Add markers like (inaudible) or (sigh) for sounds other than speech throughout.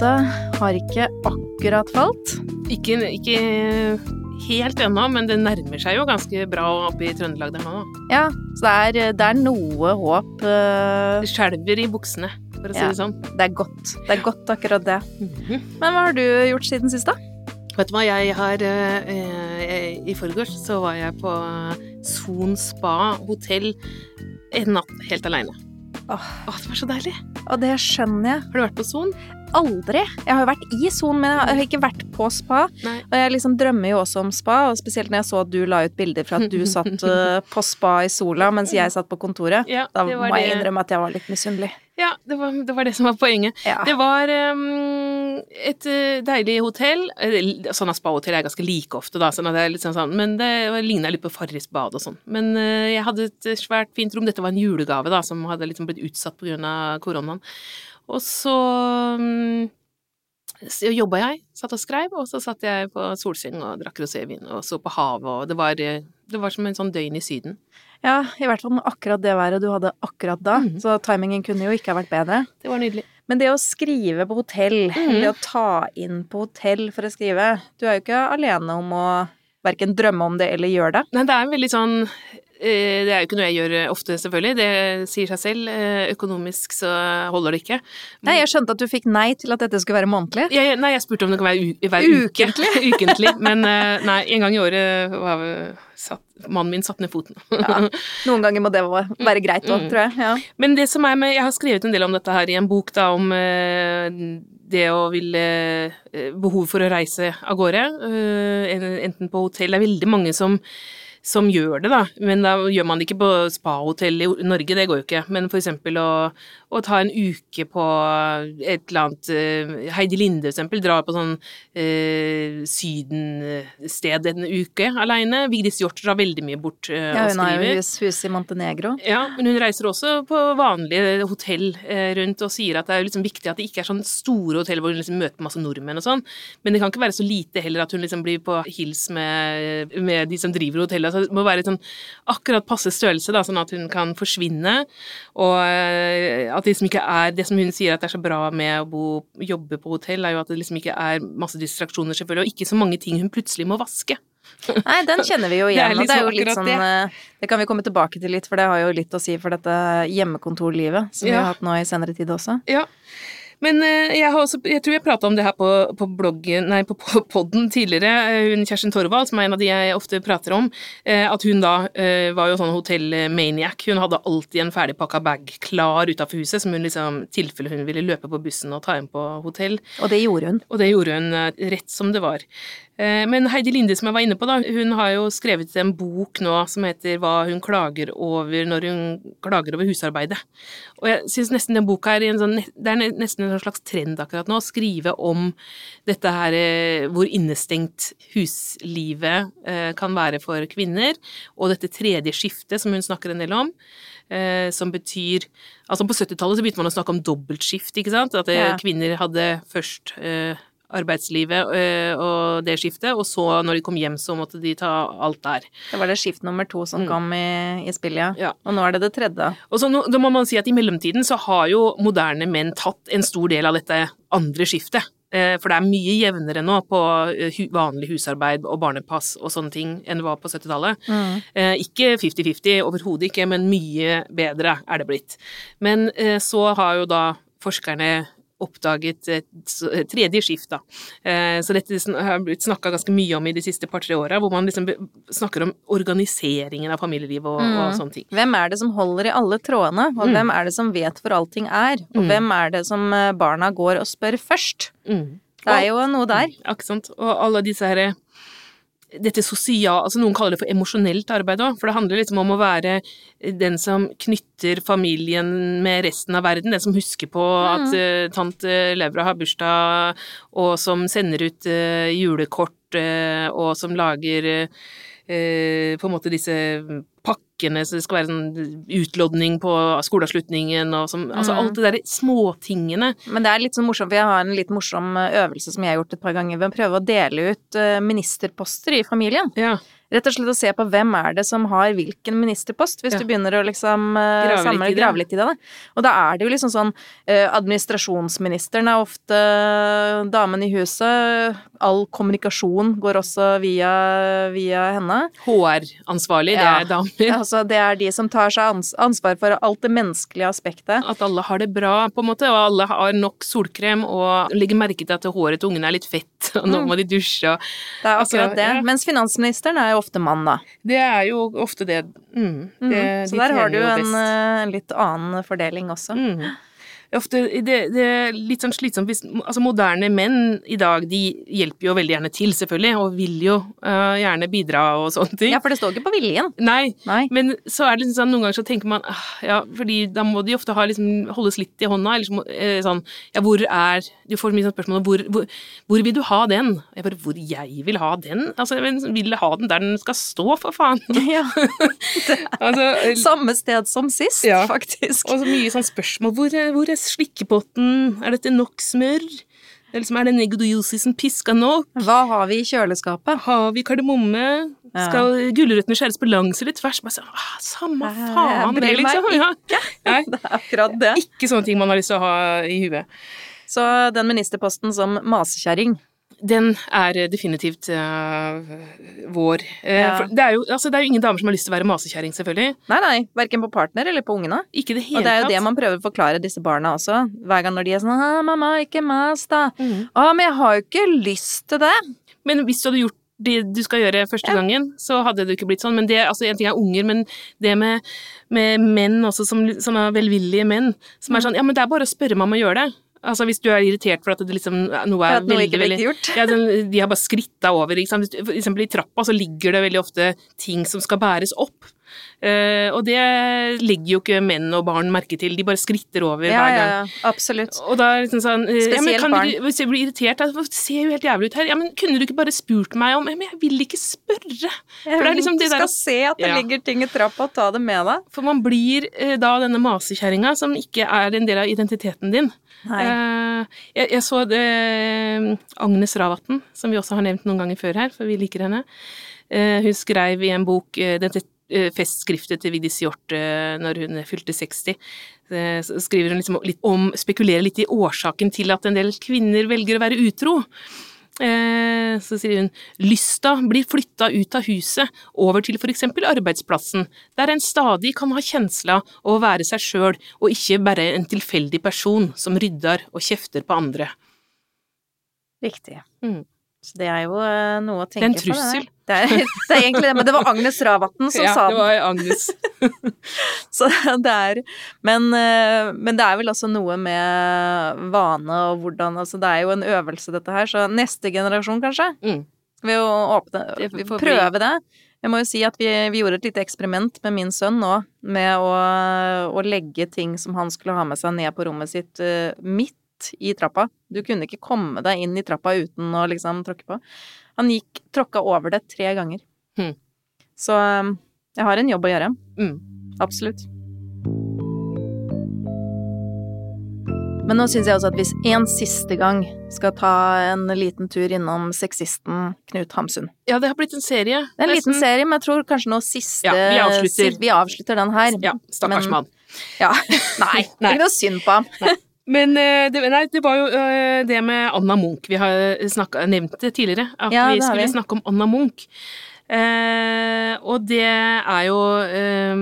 patriarkatet har ikke akkurat falt. Ikke, ikke helt ennå, men det nærmer seg jo ganske bra oppe i Trøndelag der nå. Ja, så det er, det er noe håp. eh, Det skjelver i buksene, for å si Ja. det sånn. Det er godt. Det er godt, akkurat det. Men hva har du gjort siden sist, da? Vet du hva, jeg har eh, eh, I forgårs så var jeg på Son spa hotell en natt helt aleine. Åh. Åh, det var så deilig. Og det skjønner jeg. Har du vært på Son? Aldri. Jeg har jo vært i Son, men jeg har ikke vært på spa. Nei. Og jeg liksom drømmer jo også om spa, og spesielt når jeg så at du la ut bilder fra at du satt (laughs) eh, på spa i sola mens jeg satt på kontoret. Ja, Da må jeg innrømme at jeg var litt misunnelig. Ja, det var, det var det som var poenget. Ja. Det var um, et eh, deilig hotell. Sånne spahotell er ganske like ofte, da, sånn at det er litt sånn, sånn, men det ligna litt på Farris bad og sånn. Men uh, jeg hadde et svært fint rom. Dette var en julegave da, som hadde liksom blitt utsatt av koronaen. Og så um, jobba jeg, satt og skrev, og så satt jeg på solseng og drakk rosévin og så på havet, og det var, eh, det var som en sånn døgn i Syden. Ja, i hvert fall med akkurat det været du hadde akkurat da. Mm. Så timingen kunne jo ikke ha vært bedre. Det var nydelig. Men det å skrive på hotell, mm. eller å ta inn på hotell for å skrive Du er jo ikke alene om å verken drømme om det eller gjøre det. Nei, det er en veldig sånn Det er jo ikke noe jeg gjør ofte, selvfølgelig. Det sier seg selv. Eh, Økonomisk så holder det ikke. Nei, jeg skjønte at du fikk nei til at dette skulle være månedlig. Jeg, nei, jeg spurte om det kan være hver uke. (laughs) Ukentlig. Men eh, nei, en gang i året var satt, mannen min satt ned foten. Ja. Noen ganger må det være greit òg, Mm. tror jeg. Ja. Men det som er med Jeg har skrevet en del om dette her i en bok, da, om eh, det å ville eh, Behov for å reise av gårde. eh, enten på hotell Det er veldig mange som som gjør det, da. Men da gjør man det ikke på spahotell i Norge, det går jo ikke. Men for eksempel å, å ta en uke på et eller annet eh, Heidi Linde, for eksempel, drar på sånn eh, sydensted en uke aleine. Vigdis Hjorth drar veldig mye bort eh, Ja, og hun har jo hus, i Montenegro. Ja, men hun reiser også på vanlige hotell eh, rundt og sier at det er liksom viktig at det ikke er sånn store hotell hvor hun liksom møter masse nordmenn og sånn, men det kan ikke være så lite heller at hun liksom blir på hils med, med de som driver hotellet. Så det må være sånn akkurat passe størrelse, da, sånn at hun kan forsvinne, og eh, at det liksom ikke er Det som hun sier at det er så bra med å bo, jobbe på hotell, er jo at det liksom ikke er masse distraksjoner, selvfølgelig, og ikke så mange ting hun plutselig må vaske. Nei, den kjenner vi jo (laughs) Det er igjen, og det er jo liksom litt sånn det. Det kan vi komme tilbake til litt, for det har jo litt å si for dette hjemmekontorlivet som vi har hatt nå i senere tid også. Ja. Men eh, jeg, har også, jeg tror jeg prata om det her på, på bloggen, nei, på podden tidligere. eh, Hun Kjerstin Torvald, som er en av de jeg ofte prater om, eh, at hun da var jo sånn hotellmaniac. Hun hadde alltid en ferdigpakka bag klar utafor huset, som hun liksom, tilfelle hun ville løpe på bussen og ta hjem på hotell. Og det gjorde hun. Og det gjorde hun rett som det var. Men Heidi Linde, som jeg var inne på, da, hun har jo skrevet en bok nå som heter Hva hun klager over når hun klager over husarbeidet. Og jeg syns nesten den boka er i en sånn Det er nesten en slags trend akkurat nå å skrive om dette her eh, hvor innestengt huslivet eh, kan være for kvinner, og dette tredje skiftet som hun snakker en del om. eh, Som betyr Altså, på 70-tallet så begynte man å snakke om dobbeltskift, ikke sant? At kvinner hadde først arbeidslivet øh, og det skiftet, og så når de kom hjem, så måtte de ta alt der. Det var det skift nummer to som Mm. kom i, i spillet, ja. Ja. Og nå er det det tredje. Og så nå, da må man si at i mellomtiden så har jo moderne menn tatt en stor del av dette andre skiftet. Eh, For det er mye jevnere nå på eh, vanlig husarbeid og barnepass og sånne ting enn det var på 70-tallet. Mm. Ikke 50-50, overhodet ikke, men mye bedre er det blitt. Men eh, så har jo da forskerne oppdaget et tredje skift, da. Eh, Så dette har blitt snakka ganske mye om i de siste par-tre åra, hvor man liksom snakker om organiseringen av familielivet og, og sånne ting. Hvem er det som holder i alle trådene, og Mm. hvem er det som vet hvor allting er, og Mm. hvem er det som eh, barna går og spør først? Mm. Det er jo noe der. Akkurat. Og alle disse her dette sosial, altså Noen kaller det for emosjonelt arbeid òg, for det handler liksom om å være den som knytter familien med resten av verden, den som husker på at uh, tante Laura har bursdag, og som sender ut uh, julekort, uh, og som lager eh, på en måte disse pakkene, så det skal være sånn utlodning på skoleavslutningen og sånn. Altså Mm. alt det derre småtingene. Men det er litt sånn morsomt, for jeg har en litt morsom eh, øvelse som jeg har gjort et par ganger ved å prøve å dele ut eh, ministerposter i familien. Ja. Rett og slett å se på hvem er det som har hvilken ministerpost, hvis Ja. du begynner å liksom eh, Grave litt samle, i det. grave litt i det. Da. Og da er det jo liksom sånn eh, Administrasjonsministeren er ofte eh, damen i huset. All kommunikasjon går også via, via henne. HR-ansvarlig, det Ja. er damer. Altså, det er de som tar seg ans ansvar for alt det menneskelige aspektet. At alle har det bra, på en måte, og alle har nok solkrem og legger merke til at håret til ungene er litt fett, (laughs) og nå Mm. må de dusje og Det er Altså, det. Mens finansministeren er jo ofte mann, da. Det er jo ofte det. Mm, det Mhm. Så de der har du jo en, eh, en litt annen fordeling også. Mm. Ofte, det, det er litt sånn slitsomt hvis Altså, moderne menn i dag, de hjelper jo veldig gjerne til, selvfølgelig, og vil jo uh, gjerne bidra og sånne ting. Ja, for det står ikke på viljen. Nei, Nei. men så er det liksom sånn, noen ganger så tenker man ah, ja, fordi da må de ofte ha liksom, holdes litt i hånda, eller eh, sånn ja, hvor er Du får mye sånn spørsmål hvor, hvor, hvor vil du ha den? Jeg bare hvor jeg vil ha den? Altså, jeg vil ha den der den skal stå, for faen. (laughs) Ja. (laughs) altså, Samme sted som sist, Ja. faktisk. og så mye sånn spørsmål. Hvor hvor er slikkepotten? Er dette nok smør? Eller er liksom, er den egodiosisen piska nok? Hva har vi i kjøleskapet? Har vi kardemomme? Ja. Skal gulrøttene skjæres på langs eller tvers? Bare så, ah, samme faen, det, liksom. Ja. (laughs) Nei, (laughs) Det er akkurat det. ikke sånne ting man har lyst til å ha i huet. Så den ministerposten som masekjerring Den er eh, definitivt uh, vår. Eh, Ja. det, er jo, altså, det er jo ingen damer som har lyst til å være masekjerring, selvfølgelig. Nei, nei, verken på partner eller på ungene. Ikke det hele Og det er jo det man prøver å forklare disse barna også. Hver gang når de er sånn «Å, 'Mamma, ikke mas, da'. Mm. 'Å, men jeg har jo ikke lyst til det'. Men hvis du hadde gjort det du skal gjøre første gangen, så hadde det ikke blitt sånn. Men det, altså en ting er unger, men det med, med menn også, som, som er velvillige menn, som er sånn Ja, men det er bare å spørre mamma å gjøre det. Altså Hvis du er irritert for at det liksom, noe For er noe veldig, ikke veldig gjort. ja, den, De har bare skritta over. Ikke sant? For eksempel i trappa så ligger det veldig ofte ting som skal bæres opp. Eh, og det legger jo ikke menn og barn merke til, de bare skritter over Ja, hver gang. ja, absolutt. Og da er liksom sånn eh, ja, men kan barn. Du, hvis jeg blir irritert, det ser jo helt jævlig ut her. Ja, men kunne du ikke bare spurt meg om Men jeg vil ikke spørre. For det er liksom det der du skal se at det Ja. ligger ting i trappa, og ta det med deg. For man blir eh, da denne masekjerringa som ikke er en del av identiteten din. Nei. Jeg, jeg så det, Agnes Ravatn, som vi også har nevnt noen ganger før her, for vi liker henne. Hun skrev i en bok dette eh, festskriftet til Vigdis Hjorth eh, når hun fylte 60. Eh, så skriver hun liksom om, spekulerer litt i årsaken til at en del kvinner velger å være utro. Eh, så sier hun lysta blir flytta ut av huset, over til eksempel arbeidsplassen, der en stadig kan ha kjensla å være seg sjøl, og ikke bare en tilfeldig person som rydder og kjefter på andre. Riktig. Mm. Så det er jo eh, noe å Det er en tenke på. trussel. Det, er, (laughs) det er egentlig det, men det var Agnes Ravatn som (laughs) ja, sa det den. var Agnes. (laughs) Så det er men, eh, men det er vel også noe med vane og hvordan Altså, det er jo en øvelse, dette her, så neste generasjon, kanskje, Mm. skal vi jo åpne Vi får prøve det. Jeg må jo si at vi, vi gjorde et lite eksperiment med min sønn nå, med å, å legge ting som han skulle ha med seg ned på rommet sitt eh, i trappa. Du kunne ikke komme deg inn i trappa uten å liksom tråkke på. Han gikk, tråkka over det tre ganger. Hmm. Så eh, jeg har en jobb å gjøre. Mm. Absolutt. Men nå syns jeg også at hvis en siste gang skal ta en liten tur innom sexisten Knut Hamsun Ja, det har blitt en serie. Det er en liten serie, men jeg tror kanskje nå siste Ja, vi avslutter. vi avslutter den her. Ja, stakkars mann. Ja. (laughs) Nei, (laughs) det er ikke noe synd på ham. Men eh, det, nei, det var jo eh, det med Anna Munch vi har snakket, nevnt det tidligere. At Ja, vi skulle vi. snakke om Anna Munch. Eh, og det er jo eh,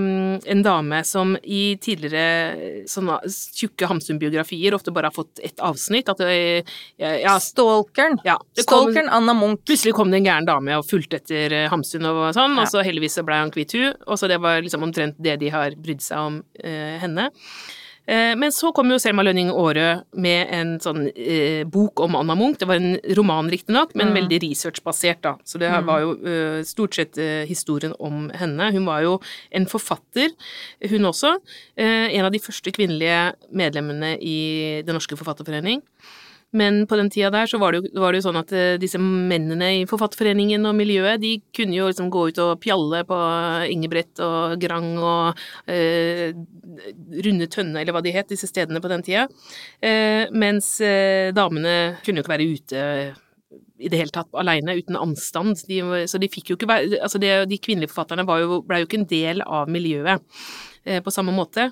en dame som i tidligere sånne tjukke Hamsun-biografier ofte bare har fått ett avsnitt. At det, ja, Stalkeren. ja, Stalkeren kom, Anna Munch. Plutselig kom det en gæren dame og fulgte etter eh, Hamsun og sånn, Ja. og så heldigvis så ble han kvitt hun, og så det var liksom omtrent det de har brydd seg om eh, henne. Eh, men så kom jo Selma Lønning Aarø med en sånn eh, bok om Anna Munch. Det var en roman, riktignok, men Mm. veldig researchbasert, da. Så det Mm. var jo eh, stort sett eh, historien om henne. Hun var jo en forfatter, hun også. Eh, en av de første kvinnelige medlemmene i Den norske forfatterforening. Men på den tida der så var det jo, var det jo sånn at eh, disse mennene i Forfatterforeningen og miljøet, de kunne jo liksom gå ut og pjalle på Ingebrett og Grang og eh, Runde Tønne, eller hva de het, disse stedene på den tida. Eh, mens eh, damene kunne jo ikke være ute i det hele tatt aleine, uten anstand. De, så de fikk jo ikke være Altså, det, de kvinnelige forfatterne jo, ble jo ikke en del av miljøet på samme måte.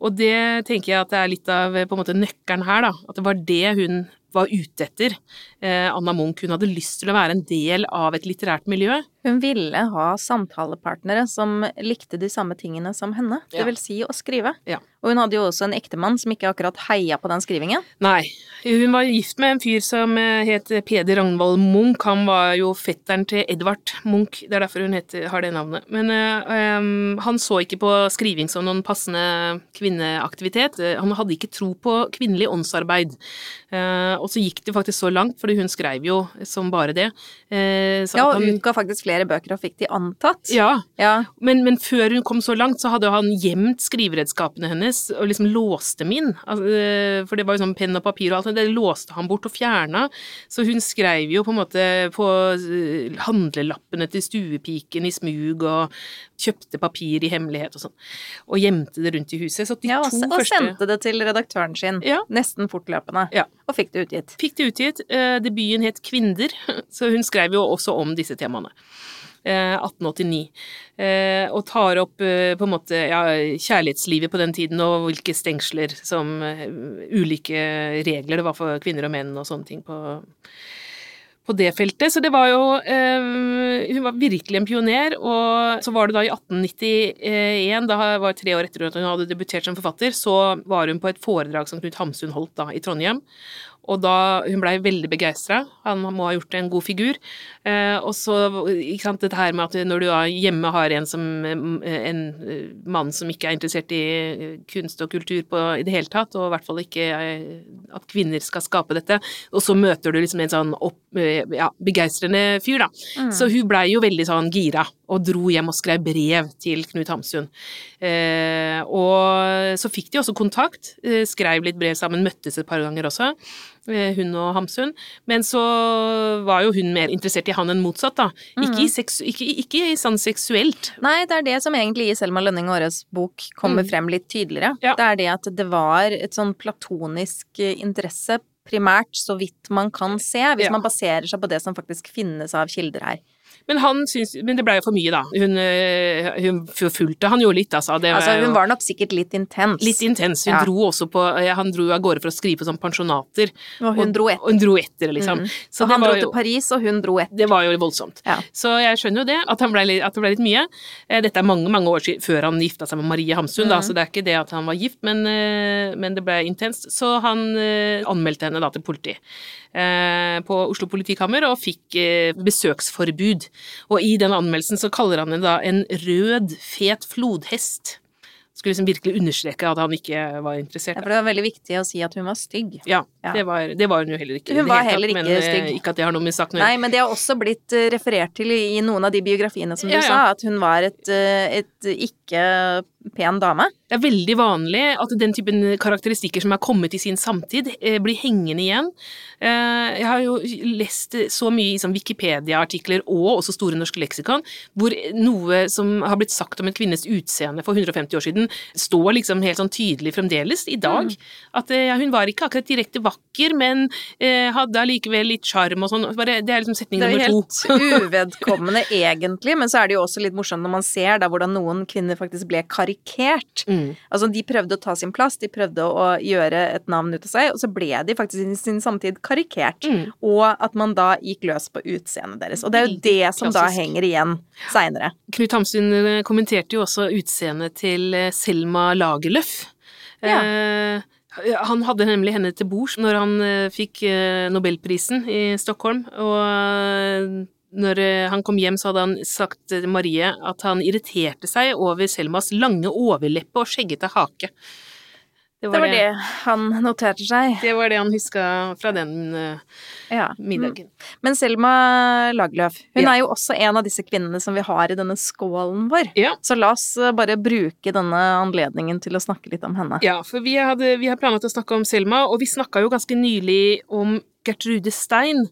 Og det tenker jeg at det er litt av på en måte nøkkelen her, da. At det var det hun var ute etter. Eh, Anna Munch hun hadde lyst til å være en del av et litterært miljø. Hun ville ha samtalepartnere som likte de samme tingene som henne, det vil si å skrive. Ja. Og hun hadde jo også en ektemann som ikke akkurat heia på den skrivingen. Nei, hun var gift med en fyr som eh, het Peder Ragnvald Munch. Han var jo fetteren til Edvard Munch, det er derfor hun heter, har det navnet. Men øh, han så ikke på skriving som noen passende kvinneaktivitet. Han hadde ikke tro på kvinnelig åndsarbeid. Uh, og så gikk det faktisk så langt, fordi hun skrev jo som bare det. Uh, ja, og han, utga faktisk flere bøker og fikk de antatt. Ja, ja. Men, men, før hun kom så langt, så hadde han gjemt skriveredskapene hennes og liksom låste dem inn. Altså, for det var jo sånn penn og papir og alt, det låste han bort og fjerna. Så hun skrev jo på en måte på handlelappene til stuepiken i smug og kjøpte papir i hemmelighet og sånn. Og gjemte det rundt i huset. Så de ja, to og, og sendte det til redaktøren sin. Ja. Nesten fortløpende. Ja. Og fikk det utgitt. Fikk det utgitt. Eh, debuten het Kvinder, (laughs) så hun skrev jo også om disse temaene. 1889. Eh, og tar opp eh, på en måte ja, kjærlighetslivet på den tiden og hvilke stengsler som ulike regler det var for kvinner og menn og sånne ting på på det feltet. Så det var jo eh, Hun var virkelig en pioner. Og så var det da i 1891, da var det tre år etter at hun hadde debutert som forfatter, så var hun på et foredrag som Knut Hamsun holdt da i Trondheim. Og da Hun blei veldig begeistra. Han må ha gjort en god figur. Eh, og så ikke sant, dette her med at når du hjemme har en som eh, en eh, mann som ikke er interessert i eh, kunst og kultur på, i det hele tatt, og i hvert fall ikke at kvinner skal skape dette, og så møter du liksom en sånn opp, ja, begeistrende fyr, da. Mm. Så hun blei jo veldig sånn gira, og dro hjem og skrev brev til Knut Hamsun. Eh, og så fikk de også kontakt, skrev litt brev sammen, møttes et par ganger også. Eh, hun og Hamsun. Men så var jo hun mer interessert i han enn motsatt, da. Ikke, i, mm. ikke, ikke i sånn seksuelt. Nei, det er det som egentlig i Selma Lønning Aares bok kommer mm. frem litt tydeligere. Ja. Det er det at det var et sånn platonisk eh, interesse, primært, så vidt man kan se, hvis ja. man baserer seg på det som faktisk finnes av kilder her. Men han syns Men det blei jo for mye, da. Hun, eh, hun forfulgte han jo litt, altså. altså hun var nok sikkert litt intens. Litt intens. Hun ja. dro også på Han dro av gårde for å skrive på sånn pensjonater. Og hun og, dro etter. Og hun dro etter, liksom. Mm. Så, han dro til Paris, og hun dro etter. Det var jo voldsomt. Ja. Så jeg skjønner jo det, at, ble, at, det ble litt mye. Eh, dette er mange, mange år siden, før han gifta seg med Marie Hamsun, mm. da, så det er ikke det at han var gift, men, eh, men det ble intenst. Så han anmeldte henne da til politi. Eh, på Oslo politikammer og fikk eh, besøksforbud. Og i den anmeldelsen så kaller han henne da en rød, fet flodhest skulle liksom virkelig understreke at han ikke var interessert. Ja, for det var veldig viktig å si at hun var stygg. Ja, ja. Det, var, det, var, hun jo heller ikke. Hun var heller ikke men, stygg. Ikke at det har noe med saken å gjøre. Nei, men det har også blitt referert til i noen av de biografiene som du ja, sa, at hun var et, et ikke pen dame. Det er veldig vanlig at den typen karakteristikker som er kommet i sin samtid, eh, blir hengende igjen. Eh, jeg har jo lest så mye i sånn Wikipedia-artikler og også Store norske leksikon, hvor noe som har blitt sagt om en kvinnes utseende for 150 år siden, står liksom helt sånn tydelig fremdeles i dag. Mm. At ja, hun var ikke akkurat direkte vakker, men hadde allikevel litt sjarm og sånn. Det er liksom setning nummer to. Det er helt (laughs) uvedkommende egentlig, men så er det jo også litt morsomt når man ser da hvordan noen kvinner faktisk ble karikert karikert. Mm. Altså, de prøvde å ta sin plass, de prøvde å gjøre et navn ut av seg, og så ble de faktisk i sin samtid karikert. Mm. Og at man da gikk løs på utseendet deres. Og det er jo det som Klassisk. da henger igjen seinere. Knut Hamsun eh, kommenterte jo også utseendet til eh, Selma Lagerlöf. Ja. Eh, han hadde nemlig henne til bords når han fikk nobelprisen i Stockholm, og når eh, han kom hjem, så hadde han sagt til Marie at han irriterte seg over Selmas lange overleppe og skjeggete hake. Det var det han noterte seg. Det var det han huska fra den uh, ja. middagen. Men Selma Lagerlöf, hun ja. er jo også en av disse kvinnene som vi har i denne skålen vår. Ja. Så la oss eh, bare bruke denne anledningen til å snakke litt om henne. Ja, for vi, hadde, vi har planlagt å snakke om Selma, og vi snakka jo ganske nylig om Gertrude Stein,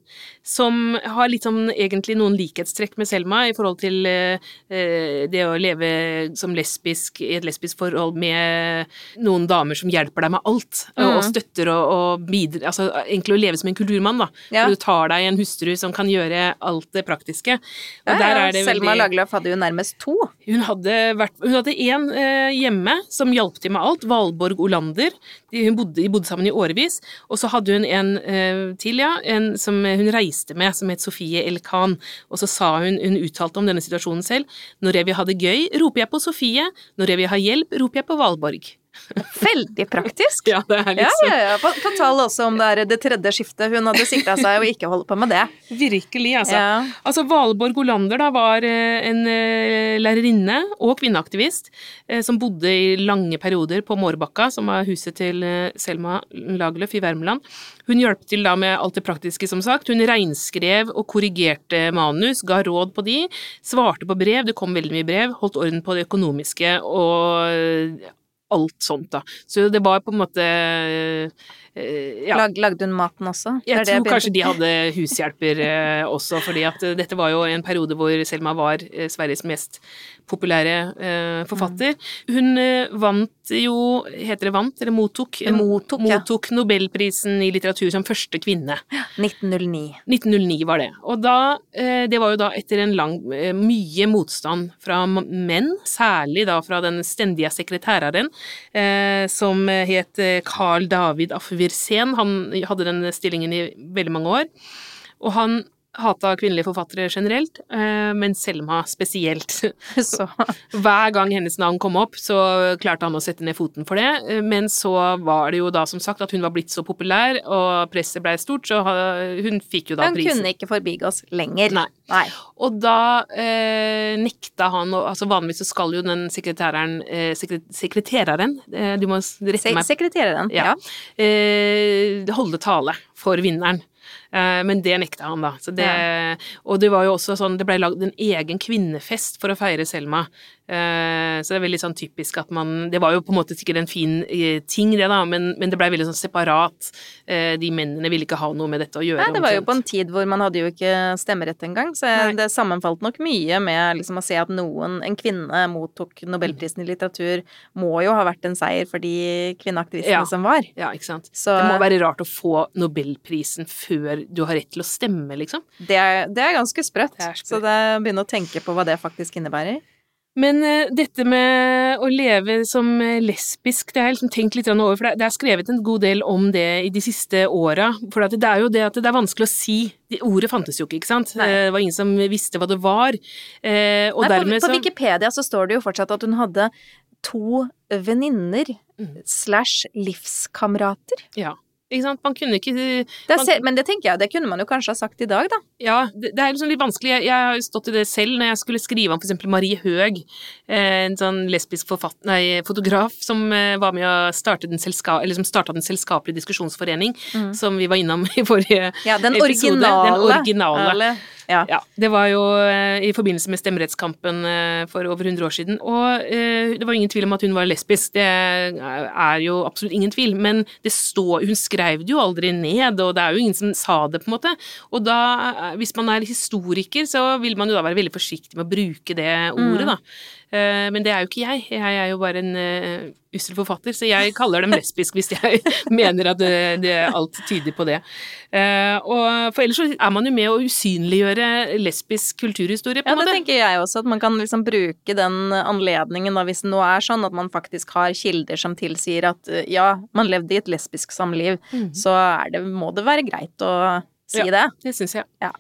som har litt sånn egentlig noen likhetstrekk med Selma i forhold til eh, eh, det å leve som lesbisk i et lesbisk forhold med noen damer som hjelper deg med alt, mm. og støtter og, og bidrar Altså egentlig å leve som en kulturmann, da. Ja. Du tar deg en hustru som kan gjøre alt det praktiske. Og ja, der er det Selma veldig... Lagerlöf hadde jo nærmest to. Hun hadde vært Hun hadde én hjemme som hjalp til med alt, Valborg Olander. De, hun bodde, de bodde sammen i årevis. Og så hadde hun en eh, til, ja, en som hun reiste med, som het Sofie El Khan. Og så sa hun, hun uttalte om denne situasjonen selv, når jeg vil ha det gøy, roper jeg på Sofie, når jeg vil ha hjelp, roper jeg på Valborg. Veldig praktisk. (laughs) ja, det er liksom... Ja, ja, ja. Fortell også om det er det tredje skiftet. Hun hadde sikta seg og ikke holdt på med det. Virkelig, altså. Ja. Altså, Valborg Olander da var eh, en eh, lærerinne og kvinneaktivist eh, som bodde i lange perioder på Mårbakka, som var huset til Selma Lagerlöf i Värmland. Hun hjalp til da med alt det praktiske, som sagt. Hun reinskrev og korrigerte manus, ga råd på de, svarte på brev, det kom veldig mye brev, holdt orden på det økonomiske og alt sånt, da. Så det var på en måte ja. Lag, lagde hun maten også? Jeg tror kanskje de hadde hushjelper eh, også, fordi at eh, dette var jo en periode hvor Selma var eh, Sveriges mest populære eh, forfatter. Hun eh, vant jo Heter det vant, eller mottok? Mottok, ja. mottok Nobelprisen i litteratur som første kvinne. 1909. 1909 var det. Og da eh, Det var jo da etter en lang eh, Mye motstand fra menn, særlig da fra den stendige sekretæreren, eh, som het eh, Carl David Afvirsen. Han hadde den stillingen i veldig mange år. Og han hata kvinnelige forfattere generelt, eh, men Selma spesielt. (laughs) (laughs) Så hver gang hennes navn kom opp, så klarte han å sette ned foten for det. Eh, men så var det jo da som sagt at hun var blitt så populær, og presset blei stort, så hun fikk jo da prisen. Hun kunne ikke forbigås lenger. Nei. Nei. Og da eh, nekta han altså Vanligvis så skal jo den sekretæren eh, sekre, Sekretæreren, eh, du må rette meg Sekretæreren, ja. ja. Eh, holde tale for vinneren. Eh, men det nekta han, da. Det. Og det var jo også sånn Det ble lagd en egen kvinnefest for å feire Selma. Eh, så det er veldig sånn typisk at man Det var jo på en måte sikkert en fin eh, ting, det, da, men, men det blei veldig sånn separat. De mennene ville ikke ha noe med dette å gjøre. Nei, det var jo på en tid hvor man hadde jo ikke stemmerett engang, så Nei. det sammenfalt nok mye med liksom å se at noen, en kvinne, mottok nobelprisen i litteratur, må jo ha vært en seier for de kvinneaktivistene ja. som var. Ja, ikke sant. Så, det må være rart å få nobelprisen før du har rett til å stemme, liksom. Det er, det er ganske sprøtt. Det er sprøtt. Så det begynne å tenke på hva det faktisk innebærer. Men uh, dette med å leve som eh, lesbisk, det har jeg liksom tenkt litt over, for det, er skrevet en god del om det i de siste åra. For det er jo det at det er vanskelig å si. De, ordet fantes jo ikke, ikke sant. Nei. Eh, det var ingen som visste hva det var. Og Nei, dermed så på Wikipedia så står det jo fortsatt at hun hadde to venninner mm. slash livskamerater. Ja. Ikke sant? Man kunne ikke man, det Men det tenker jeg, det kunne man jo kanskje ha sagt i dag, da. Ja, det, det er liksom litt vanskelig. Jeg, jeg har stått i det selv når jeg skulle skrive om eksempel Marie Høeg, eh, en sånn lesbisk forfatt, nei, fotograf som eh, var med og startet den, selska, eller som starta Den selskapelige diskusjonsforening, mm. som vi var innom i forrige ja, den episode. Originale. Den originale. Ja. ja. Det var jo eh, i forbindelse med stemmerettskampen eh, for over 100 år siden. Og eh, det var ingen tvil om at hun var lesbisk. Det er jo absolutt ingen tvil. Men det står Hun skrev det jo aldri ned, og det er jo ingen som sa det, på en måte. Og da, hvis man er historiker, så vil man jo da være veldig forsiktig med å bruke det ordet, mm. da. Men det er jo ikke jeg. Jeg er jo bare en ussel forfatter, så jeg kaller dem lesbisk hvis jeg (laughs) mener at det, det, alt tyder på det. Og for ellers så er man jo med å usynliggjøre lesbisk kulturhistorie, på en ja, måte. Ja, det tenker jeg også, at man kan liksom bruke den anledningen, da, hvis det nå er sånn at man faktisk har kilder som tilsier at ja, man levde i et lesbisk samliv, mm. så det, må det være greit å si ja, det. Det syns jeg. Ja.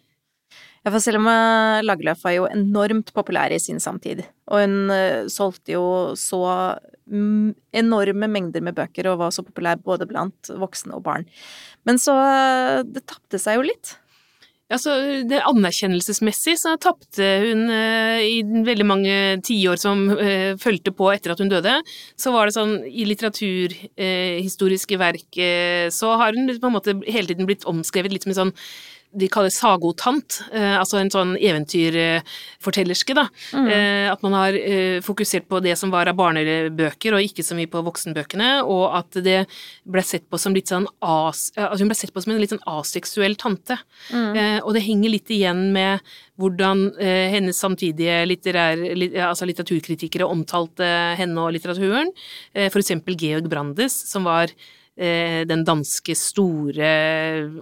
Ja, for selv om eh, Lagerlöf var jo enormt populær i sin samtid, og hun uh, solgte jo så enorme mengder med bøker og var så populær både blant voksne og barn. Men så uh, Det tapte seg jo litt. Altså, det Anerkjennelsesmessig så tapte hun eh, i veldig mange tiår som eh, fulgte på etter at hun døde. Så var det sånn i litteraturhistoriske eh, verk eh, så har hun på en måte hele tiden blitt omskrevet litt som en sånn de kaller sagotant, eh, altså en sånn eventyrfortellerske, da. Mm. Eh, at man har eh, fokusert på det som var av barnebøker, og ikke så mye på voksenbøkene, og at det ble sett på som litt sånn as... Altså hun ble sett på som en litt sånn aseksuell tante. Mm. Eh, og det henger litt igjen med hvordan hennes samtidige litterær, lit, altså litteraturkritikere omtalte henne og litteraturen. Eh, for eksempel Georg Brandes, som var den danske store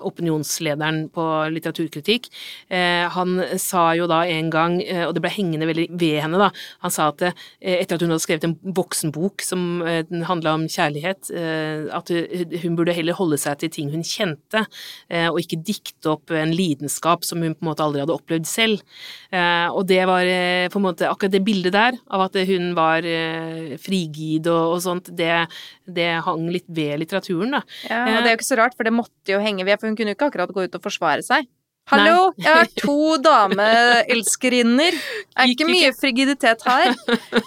opinionslederen på litteraturkritikk. Eh, han sa jo da en gang, eh, og det ble hengende veldig ved henne, da, han sa at eh, etter at hun hadde skrevet en voksenbok som eh, handla om kjærlighet, eh, at hun burde heller holde seg til ting hun kjente, eh, og ikke dikte opp en lidenskap som hun på en måte aldri hadde opplevd selv. Eh, og det var eh, på en måte akkurat det bildet der, av at hun var eh, frigid og, og sånt, det, det hang litt ved litteraturen, da. Ja, og det er jo ikke så rart, for det måtte jo henge ved, for hun kunne jo ikke akkurat gå ut og forsvare seg. Hallo, jeg har to dameelskerinner. (laughs) Er ikke, ikke mye frigiditet her,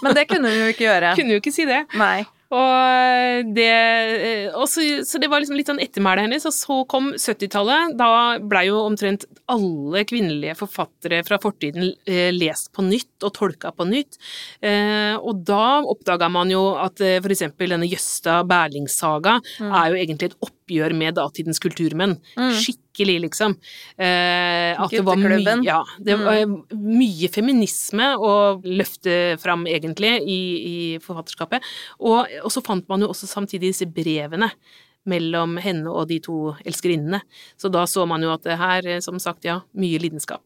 men det kunne hun jo ikke gjøre. (laughs) Kunne jo ikke si det. Nei. Og det, og så, så det var liksom litt sånn ettermælet hennes, og så kom 70-tallet. Da blei jo omtrent alle kvinnelige forfattere fra fortiden eh, lest på nytt og tolka på nytt. Eh, og da oppdaga man jo at eh, for eksempel denne Jøsta Berling-saga Mm. er jo egentlig et oppgjør med datidens kulturmenn. Mm. Skikkelig, liksom. Eh, at det var mye Ja, det Mm. var mye feminisme å løfte fram, egentlig, i, i forfatterskapet. Og, og så fant man jo også samtidig disse brevene mellom henne og de to elskerinnene. Så da så man jo at det her, eh, som sagt, ja, mye lidenskap.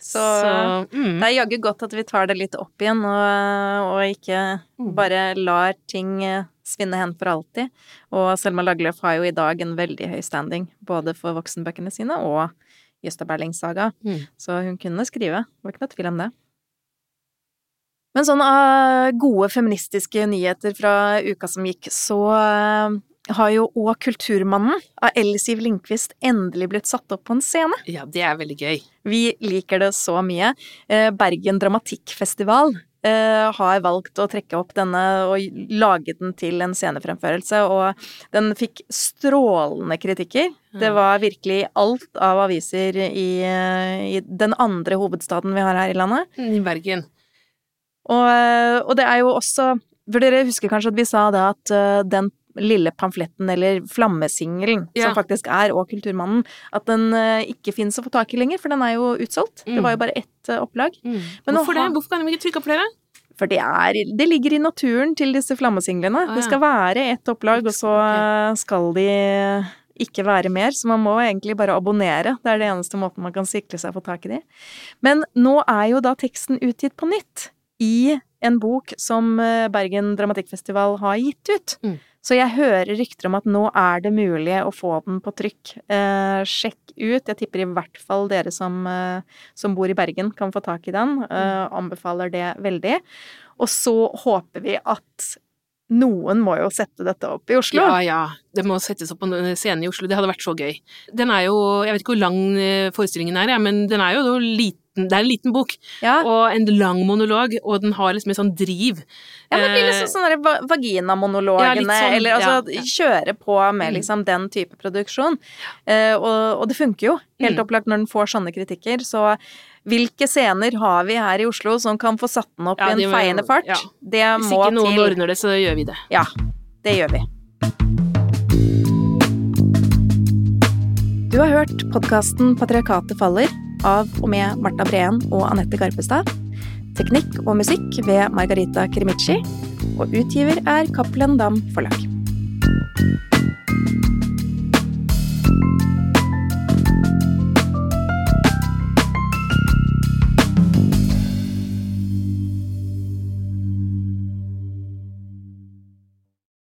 Så, mm, det er jaggu godt at vi tar det litt opp igjen, og, og ikke Mm. bare lar ting eh, svinne hen for alltid. Og Selma Lagerlöf har jo i dag en veldig høy standing, både for voksenbøkene sine og Jøsta Berlings saga. Mm. Så hun kunne skrive, det var ikke noe tvil om det. Men sånn gode feministiske nyheter fra uka som gikk, så har jo òg Kulturmannen av Ellie Lindqvist endelig blitt satt opp på en scene. ja, det er veldig gøy. Vi liker det så mye. Eh, Bergen Dramatikkfestival eh, har valgt å trekke opp denne og lage den til en scenefremførelse, og den fikk strålende kritikker. Det var virkelig alt av aviser i, eh, i den andre hovedstaden vi har her i landet. I Bergen. Og, og det er jo også For dere husker kanskje at vi sa det at den lille pamfletten, eller flammesingelen, Ja. som faktisk er Og Kulturmannen, at den eh, ikke fins å få tak i lenger, for den er jo utsolgt. Det Mm. var jo bare ett eh, opplag. Mm. Hvorfor det? Hvorfor kan de ikke trykke opp flere? For det er Det ligger i naturen til disse flammesinglene. Ah, Det skal være ett opplag, og så skal de ikke være mer, så man må egentlig bare abonnere. Det er det eneste måten man kan sikre seg å få tak i de. Men nå er jo da teksten utgitt på nytt i en bok som eh, Bergen Dramatikkfestival har gitt ut. Mm. Så jeg hører rykter om at nå er det mulig å få den på trykk. Eh, sjekk ut. Jeg tipper i hvert fall dere som, eh, som bor i Bergen kan få tak i den. Eh, anbefaler det veldig. Og så håper vi at noen må jo sette dette opp i Oslo. Ja, ja. Det må settes opp på en scene i Oslo. Det hadde vært så gøy. Den er jo Jeg vet ikke hvor lang eh, forestillingen er, men den er jo liten. Det er en liten bok, Ja. og en lang monolog, og den har liksom en sånn driv. Ja, men det blir Eh, liksom sånne vaginamonologene, Ja, sånn, eller altså ja, ja. kjøre på med Mm. liksom den type produksjon. Uh, og, og det funker jo, helt Mm. opplagt når den får sånne kritikker. Så hvilke scener har vi her i Oslo som kan få satt den opp Ja, i en må- feiende fart? ja. Det Hvis ikke noen til. ordner det, så gjør vi det. Ja, det gjør vi. Du har hørt podkasten 'Patriarkatet faller' av og med Marta Breen og Anette Garpestad. Teknikk og musikk ved Margarita Krimici. Og utgiver er Cappelen Dam Forlag.